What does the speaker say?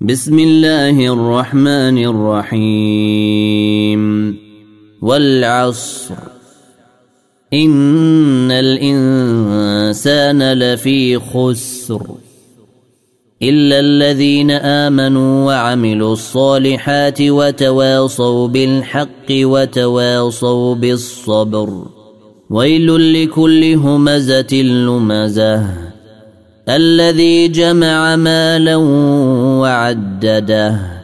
بسم الله الرحمن الرحيم. والعصر. إن الإنسان لفي خسر. إلا الذين آمنوا وعملوا الصالحات وتواصوا بالحق وتواصوا بالصبر. ويل لكل همزة لمزة. الذي جمع مالا وعدده.